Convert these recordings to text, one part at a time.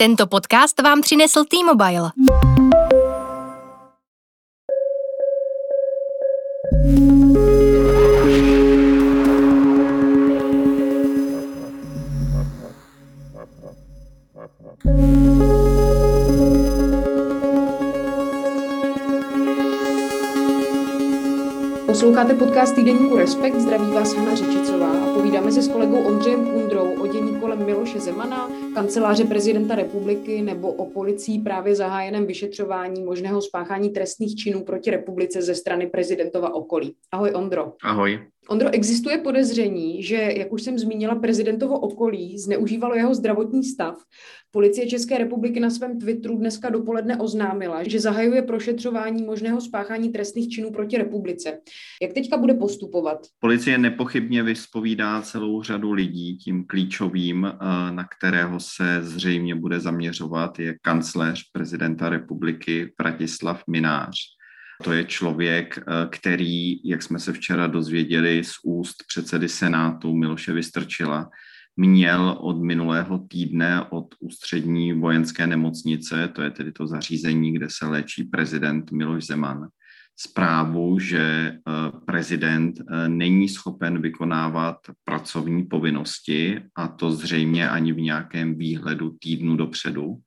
Tento podcast vám přinesl T-Mobile. Posloucháte podcast týdenníku Respekt, zdraví vás Hana Řičicová a povídáme se s kolegou Ondřejem Kundrou o dění kolem Miloše Zemana, kanceláře prezidenta republiky nebo o policii právě zahájeném vyšetřování možného spáchání trestných činů proti republice ze strany prezidentova okolí. Ahoj Ondro. Ahoj. Ondro, existuje podezření, že, jak už jsem zmínila, prezidentovo okolí zneužívalo jeho zdravotní stav. Policie České republiky na svém Twitteru dneska dopoledne oznámila, že zahajuje prošetřování možného spáchání trestných činů proti republice. Jak teďka bude postupovat? Policie nepochybně vyspovídá celou řadu lidí. Tím klíčovým, eh, na kterého se zřejmě bude zaměřovat, je kancléř prezidenta republiky Bratislav Minář. To je člověk, eh, který, jak jsme se včera dozvěděli z úst předsedy Senátu Miloše Vystrčila, měl od minulého týdne od ústřední vojenské nemocnice, to je tedy to zařízení, kde se léčí prezident Miloš Zeman, zprávu, že eh, prezident eh, není schopen vykonávat pracovní povinnosti a to zřejmě ani v nějakém výhledu týdnu dopředu.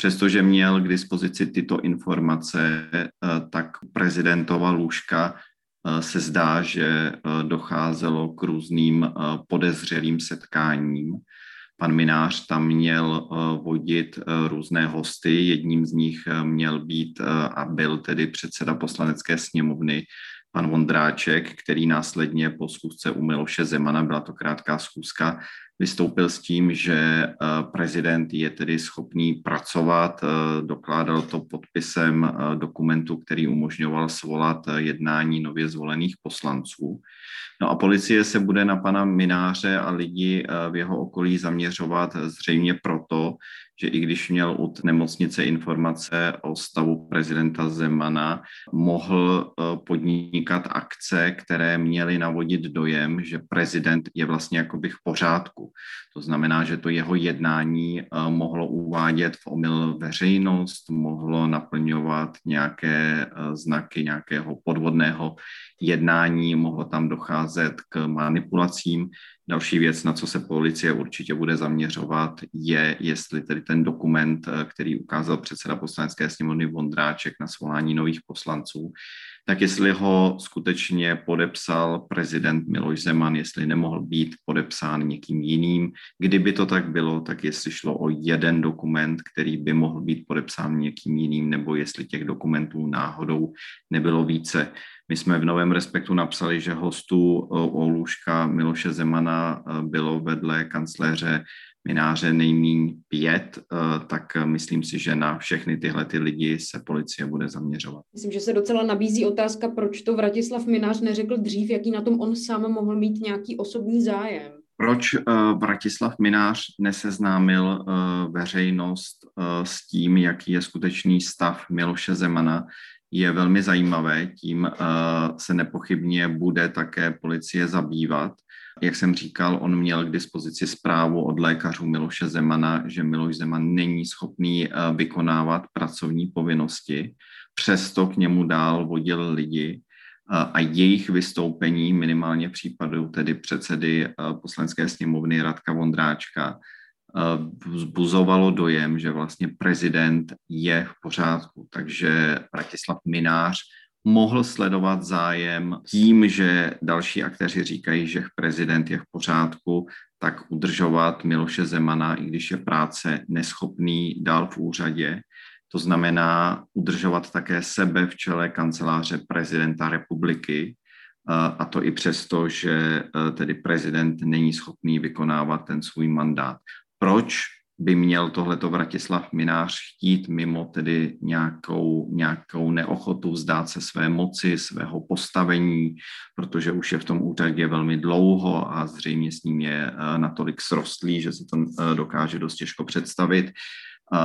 Přestože měl k dispozici tyto informace, eh, tak prezidentova lůžka eh, se zdá, že eh, docházelo k různým podezřelým setkáním. Pan Minář tam měl vodit různé hosty, jedním z nich měl být a byl tedy předseda poslanecké sněmovny pan Vondráček, který následně po schůzce u Miloše Zemana, byla to krátká schůzka, vystoupil s tím, že eh, prezident je tedy schopný pracovat, eh, dokládal to podpisem eh, dokumentu, který umožňoval svolat jednání nově zvolených poslanců. No a policie se bude na pana Mináře a lidi v jeho okolí zaměřovat zřejmě proto, že i když měl u nemocnice informace o stavu prezidenta Zemana, mohl eh, podnikat akce, které měly navodit dojem, že prezident je vlastně jakoby v pořádku. To znamená, že to jeho jednání eh, mohlo uvádět v omyl veřejnost, mohlo naplňovat nějaké eh, znaky nějakého podvodného jednání, mohlo tam docházet k manipulacím. Další věc, na co se policie určitě bude zaměřovat, je, jestli tedy ten dokument, eh, který ukázal předseda poslanecké sněmovny Vondráček na svolání nových poslanců, tak jestli ho skutečně podepsal prezident Miloš Zeman, jestli nemohl být podepsán někým jiným. Kdyby to tak bylo, tak jestli šlo o jeden dokument, který by mohl být podepsán někým jiným, nebo jestli těch dokumentů náhodou nebylo více. My jsme v Novém Respektu napsali, že hostů eh, o lůžka Miloše Zemana eh, bylo vedle kancléře mináře nejmíň pět, eh, tak myslím si, že na všechny tyhle ty lidi se policie bude zaměřovat. Myslím, že se docela nabízí otázka, proč to Vratislav Minář neřekl dřív, jaký na tom on sám mohl mít nějaký osobní zájem. Proč uh, Vratislav Minář neseznámil uh, veřejnost s tím, jaký je skutečný stav Miloše Zemana, je velmi zajímavé. Tím se nepochybně bude také policie zabývat. Jak jsem říkal, on měl k dispozici zprávu od lékařů Miloše Zemana, že Miloš Zeman není schopný uh, vykonávat pracovní povinnosti. Přesto k němu dál vodil lidi a jejich vystoupení, minimálně případu tedy předsedy poslanecké sněmovny Radka Vondráčka, vzbuzovalo dojem, že vlastně prezident je v pořádku. Takže Bratislav Minář mohl sledovat zájem tím, že další aktéři říkají, že prezident je v pořádku, tak udržovat Miloše Zemana, i když je práce neschopný dál v úřadě. To znamená udržovat také sebe v čele kanceláře prezidenta republiky, a to i přesto, že e, tedy prezident není schopný vykonávat ten svůj mandát. Proč by měl tohleto Vratislav Minář chtít mimo tedy nějakou, nějakou neochotu vzdát se své moci, svého postavení, protože už je v tom úřadě velmi dlouho a zřejmě s ním je e, natolik srostlý, že si to e, dokáže dost těžko představit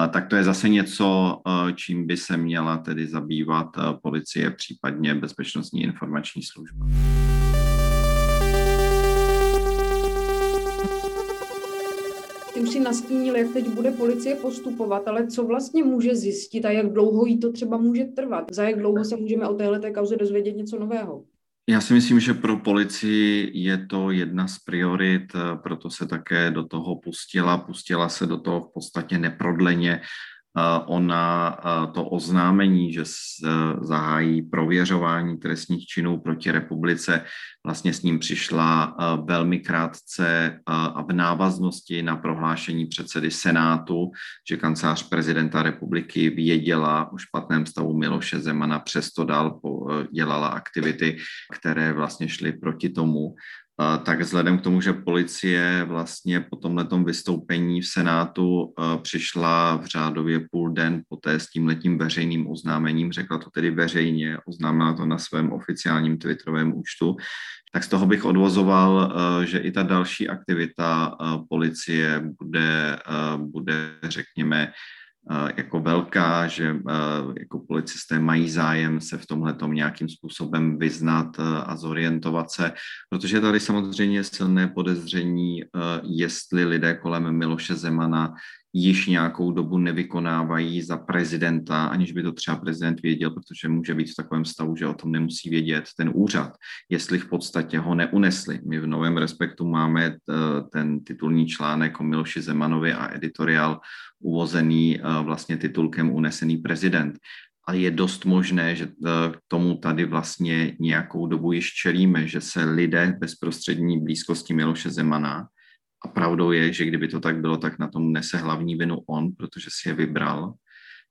tak to je zase něco, čím by se měla tedy zabývat policie, případně bezpečnostní informační služba. Si nastínil, jak teď bude policie postupovat, ale co vlastně může zjistit a jak dlouho jí to třeba může trvat? Za jak dlouho se můžeme o téhle kauze dozvědět něco nového? Já si myslím, že pro policii je to jedna z priorit, proto se také do toho pustila. Pustila se do toho v podstatě neprodleně ona to oznámení, že zahájí prověřování trestních činů proti republice, vlastně s ním přišla velmi krátce a v návaznosti na prohlášení předsedy Senátu, že kancelář prezidenta republiky věděla o špatném stavu Miloše Zemana, přesto dál dělala aktivity, které vlastně šly proti tomu tak vzhledem k tomu, že policie vlastně po tomhletom vystoupení v Senátu přišla v řádově půl den poté s tímhletím veřejným oznámením, řekla to tedy veřejně, oznámila to na svém oficiálním twitterovém účtu, tak z toho bych odvozoval, že i ta další aktivita policie bude, bude řekněme, jako velká, že jako policisté mají zájem se v tomhle nějakým způsobem vyznat a zorientovat se, protože tady samozřejmě silné podezření, jestli lidé kolem Miloše Zemana již nějakou dobu nevykonávají za prezidenta, aniž by to třeba prezident věděl, protože může být v takovém stavu, že o tom nemusí vědět ten úřad, jestli v podstatě ho neunesli. My v Novém respektu máme eh, ten titulní článek o Miloši Zemanovi a editoriál uvozený eh, vlastně titulkem Unesený prezident. A je dost možné, že eh, k tomu tady vlastně nějakou dobu již čelíme, že se lidé bezprostřední blízkosti Miloše Zemana a pravdou je, že kdyby to tak bylo, tak na tom nese hlavní vinu on, protože si je vybral.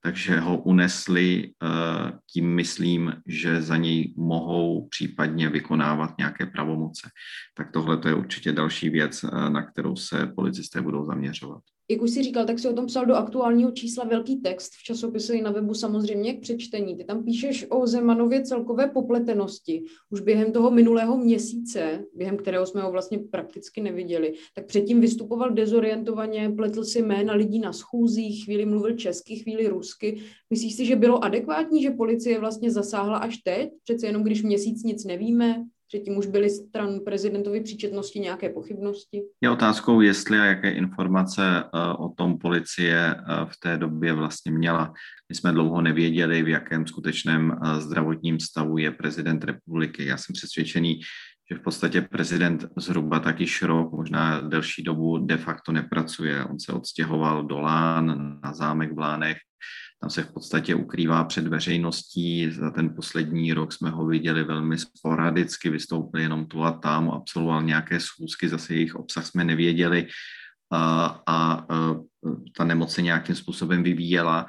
Takže ho unesli, eh, tím myslím, že za něj mohou případně vykonávat nějaké pravomoce. Tak tohle je určitě další věc, eh, na kterou se policisté budou zaměřovat jak už si říkal, tak si o tom psal do aktuálního čísla velký text v časopise i na webu samozřejmě k přečtení. Ty tam píšeš o Zemanově celkové popletenosti. Už během toho minulého měsíce, během kterého jsme ho vlastně prakticky neviděli, tak předtím vystupoval dezorientovaně, pletl si jména lidí na schůzích, chvíli mluvil česky, chvíli rusky. Myslíš si, že bylo adekvátní, že policie vlastně zasáhla až teď? Přece jenom když měsíc nic nevíme? Předtím už byly stran prezidentovi příčetnosti nějaké pochybnosti? Je otázkou, jestli a jaké informace eh, o tom policie eh, v té době vlastně měla. My jsme dlouho nevěděli, v jakém skutečném eh, zdravotním stavu je prezident republiky. Já jsem přesvědčený, že v podstatě prezident zhruba taky rok, možná delší dobu de facto nepracuje. On se odstěhoval do Lán, na zámek v Lánech, tam se v podstatě ukrývá před veřejností. Za ten poslední rok jsme ho viděli velmi sporadicky, vystoupil jenom tu a tam, absolvoval nějaké schůzky, zase jejich obsah jsme nevěděli a, a ta nemoc se nějakým způsobem vyvíjela,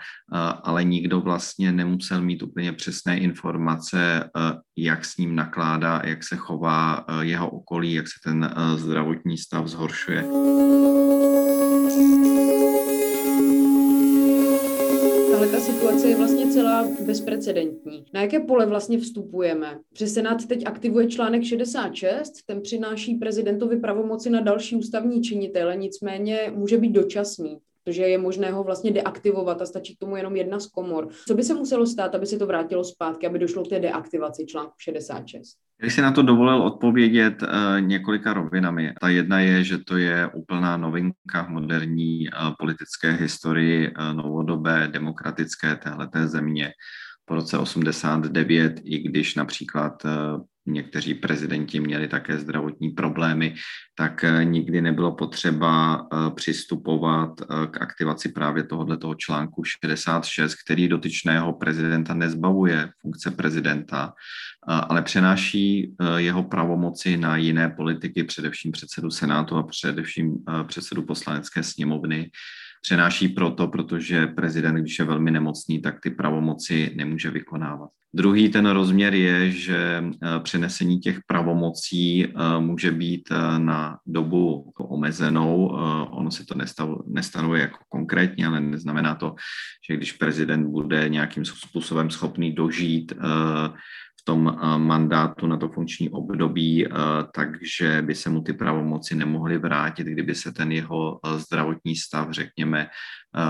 ale nikdo vlastně nemusel mít úplně přesné informace, jak s ním nakládá, jak se chová jeho okolí, jak se ten zdravotní stav zhoršuje. tahle ta situace je vlastně celá bezprecedentní. Na jaké pole vlastně vstupujeme? Přes Senát teď aktivuje článek 66, ten přináší prezidentovi pravomoci na další ústavní činitele, nicméně může být dočasný protože je možné ho vlastně deaktivovat a stačí k tomu jenom jedna z komor. Co by se muselo stát, aby se to vrátilo zpátky, aby došlo k té deaktivaci článku 66? Já si na to dovolil odpovědět uh, několika rovinami. Ta jedna je, že to je úplná novinka v moderní uh, politické historii uh, novodobé demokratické téhleté země po roce 89, i když například někteří prezidenti měli také zdravotní problémy, tak eh, nikdy nebylo potřeba eh, přistupovat eh, k aktivaci právě tohoto článku 66, který dotyčného prezidenta nezbavuje funkce prezidenta, ale přenáší jeho pravomoci na jiné politiky, především předsedu Senátu a především předsedu poslanecké sněmovny, přenáší proto, protože prezident, když je velmi nemocný, tak ty pravomoci nemůže vykonávat. Druhý ten rozměr je, že eh, přenesení těch pravomocí eh, může být eh, na dobu omezenou. Ono se to nestanuje jako konkrétně, ale neznamená to, že když prezident bude nějakým způsobem schopný dožít tom eh, mandátu na to funkční období, eh, takže by se mu ty pravomoci nemohly vrátit, kdyby se ten jeho eh, zdravotní stav, řekněme,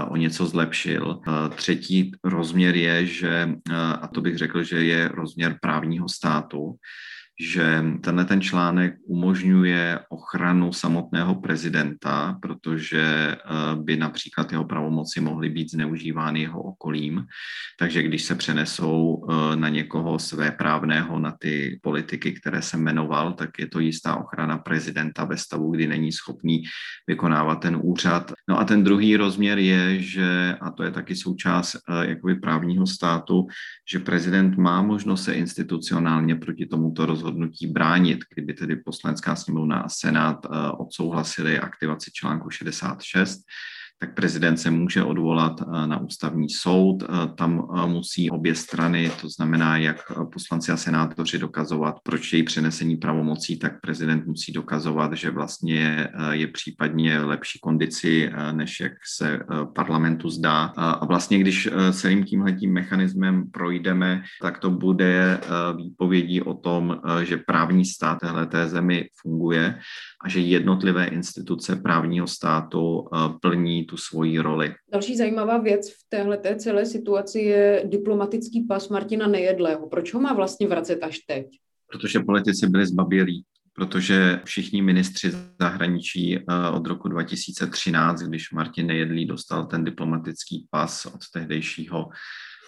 o něco zlepšil. Třetí rozměr je, že, a to bych řekl, že je rozměr právního státu, že tenhle ten článek umožňuje ochranu samotného prezidenta, protože eh, by například jeho pravomoci mohly být zneužívány jeho okolím. Takže když se přenesou eh, na někoho své právného, na ty politiky, které jsem jmenoval, tak je to jistá ochrana prezidenta ve stavu, kdy není schopný vykonávat ten úřad. No a ten druhý rozměr je, že, a to je taky součást eh, jakoby právního státu, že prezident má možnost se institucionálně proti tomuto rozhodnutí bránit, kdyby tedy poslanecká sněmovna a senát eh, odsouhlasili aktivaci článku 66 tak prezident se může odvolat eh, na ústavní soud. Eh, tam eh, musí obě strany, to znamená jak poslanci a senátoři dokazovat, proč její přenesení pravomocí, tak prezident musí dokazovat, že vlastně je případně lepší kondici, než jak se parlamentu zdá. A vlastně, když celým tímhletím mechanismem projdeme, tak to bude výpovědí o tom, že právní stát téhleté zemi funguje a že jednotlivé instituce právního státu plní tu svoji roli. Další zajímavá věc v téhle celé situaci je diplomatický pas Martina Nejedlého. Proč ho má vlastně vracet až teď? Protože politici byli zbabělí protože všichni ministři zahraničí eh, od roku 2013, když Martin Nejedlý dostal ten diplomatický pas od tehdejšího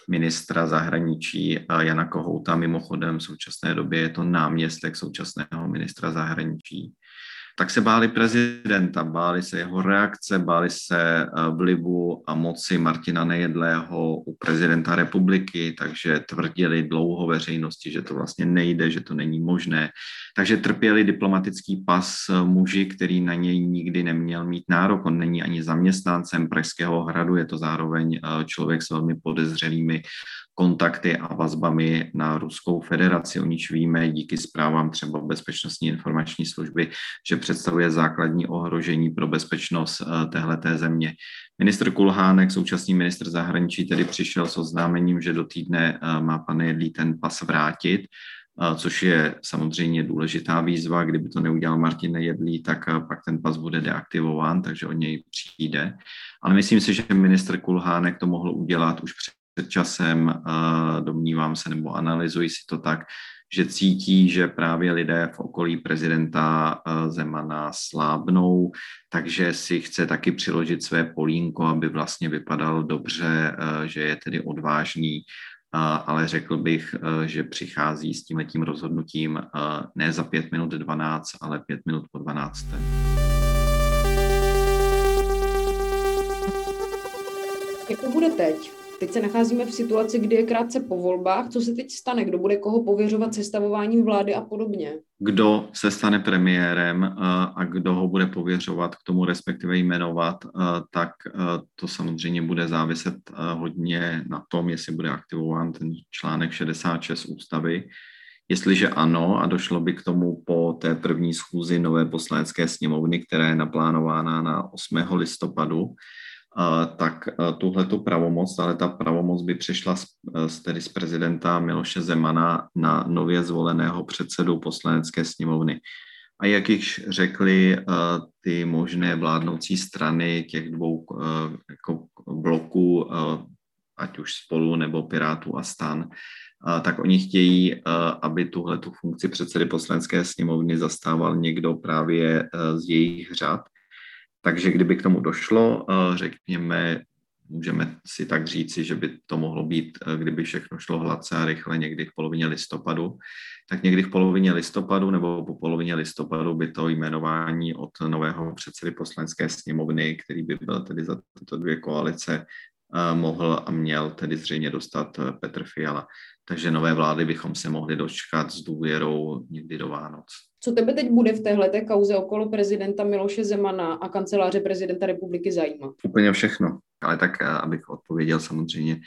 ministra zahraničí eh, Jana Kohouta, mimochodem v současné době je to náměstek současného ministra zahraničí, tak se báli prezidenta, báli se jeho reakce, báli se eh, vlivu a moci Martina Nejedlého u prezidenta republiky, takže tvrdili dlouho veřejnosti, že to vlastně nejde, že to není možné. Takže trpěli diplomatický pas eh, muži, který na něj nikdy neměl mít nárok. On není ani zaměstnancem Pražského hradu, je to zároveň eh, člověk s velmi podezřelými kontakty a vazbami na Ruskou federaci, o níž víme díky zprávám třeba Bezpečnostní informační služby, že představuje základní ohrožení pro bezpečnost eh, téhleté země. Ministr Kulhánek, současný ministr zahraničí, tedy přišel s oznámením, že do týdne eh, má pan Jedlí ten pas vrátit, eh, což je samozřejmě důležitá výzva. Kdyby to neudělal Martin Jedlí, tak pak ten pas bude deaktivován, takže o něj přijde. Ale myslím si, že ministr Kulhánek to mohl udělat už před před časem, domnívám se, nebo analyzuji si to tak, že cítí, že právě lidé v okolí prezidenta Zemana slábnou, takže si chce taky přiložit své polínko, aby vlastně vypadal dobře, že je tedy odvážný, ale řekl bych, že přichází s tímhletím rozhodnutím ne za pět minut 12, ale pět minut po 12. Jak to bude teď? Teď se nacházíme v situaci, kdy je krátce po volbách. Co se teď stane? Kdo bude koho pověřovat sestavováním vlády a podobně? Kdo se stane premiérem eh, a kdo ho bude pověřovat k tomu, respektive jmenovat, eh, tak eh, to samozřejmě bude záviset hodně na tom, jestli bude aktivován ten článek 66 ústavy. Jestliže ano a došlo by k tomu po té první schůzi nové poslanecké sněmovny, která je naplánována na 8. listopadu, tak tuhle tu pravomoc, ale ta pravomoc by přešla z, z, tedy z prezidenta Miloše Zemana na nově zvoleného předsedu poslanecké sněmovny. A jak již řekli ty možné vládnoucí strany těch dvou jako bloků, ať už spolu nebo Pirátů a stan, tak oni chtějí, aby tuhle tu funkci předsedy poslanecké sněmovny zastával někdo právě z jejich řad. Takže kdyby k tomu došlo, eh, řekněme, můžeme si tak říci, že by to mohlo být, eh, kdyby všechno šlo hladce a rychle někdy v polovině listopadu, tak někdy v polovině listopadu nebo po polovině listopadu by to jmenování od nového předsedy poslanecké sněmovny, který by byl tedy za tyto dvě koalice, eh, mohl a měl tedy zřejmě dostat Petr Fiala. Takže nové vlády bychom se mohli dočkat s důvěrou někdy do Vánoc. Co tebe teď bude v téhle kauze okolo prezidenta Miloše Zemana a kanceláře prezidenta republiky zajímat? Úplně všechno. Ale tak, eh, abych odpověděl samozřejmě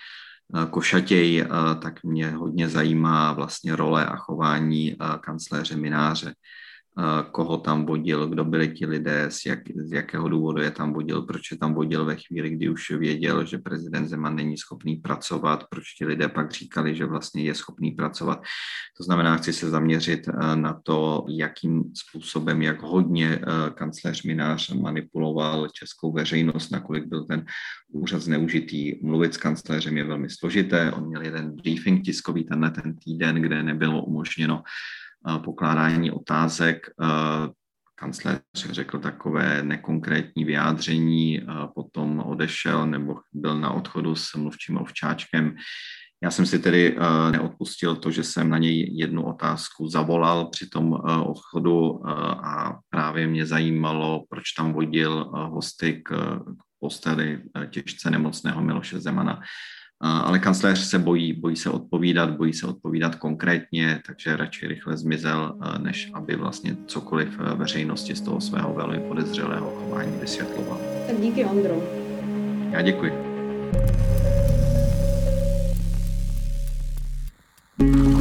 eh, košatěj, eh, tak mě hodně zajímá vlastně role a chování kancléře Mináře koho tam vodil, kdo byli ti lidé, z, jak, z jakého důvodu je tam vodil, proč je tam vodil ve chvíli, kdy už věděl, že prezident Zeman není schopný pracovat, proč ti lidé pak říkali, že vlastně je schopný pracovat. To znamená, chci se zaměřit eh, na to, jakým způsobem, jak hodně eh, kancléř Minář manipuloval českou veřejnost, nakolik byl ten úřad zneužitý. Mluvit s kancléřem je velmi složité. On měl jeden briefing tiskový tenhle ten týden, kde nebylo umožněno pokládání otázek. Kancléř řekl takové nekonkrétní vyjádření, potom odešel nebo byl na odchodu s mluvčím Ovčáčkem. Já jsem si tedy neodpustil to, že jsem na něj jednu otázku zavolal při tom odchodu a právě mě zajímalo, proč tam vodil hosty k posteli těžce nemocného Miloše Zemana ale kancléř se bojí, bojí se odpovídat, bojí se odpovídat konkrétně, takže radši rychle zmizel, než aby vlastně cokoliv veřejnosti z toho svého velmi podezřelého chování vysvětloval. Tak díky Ondro. Já děkuji. thank you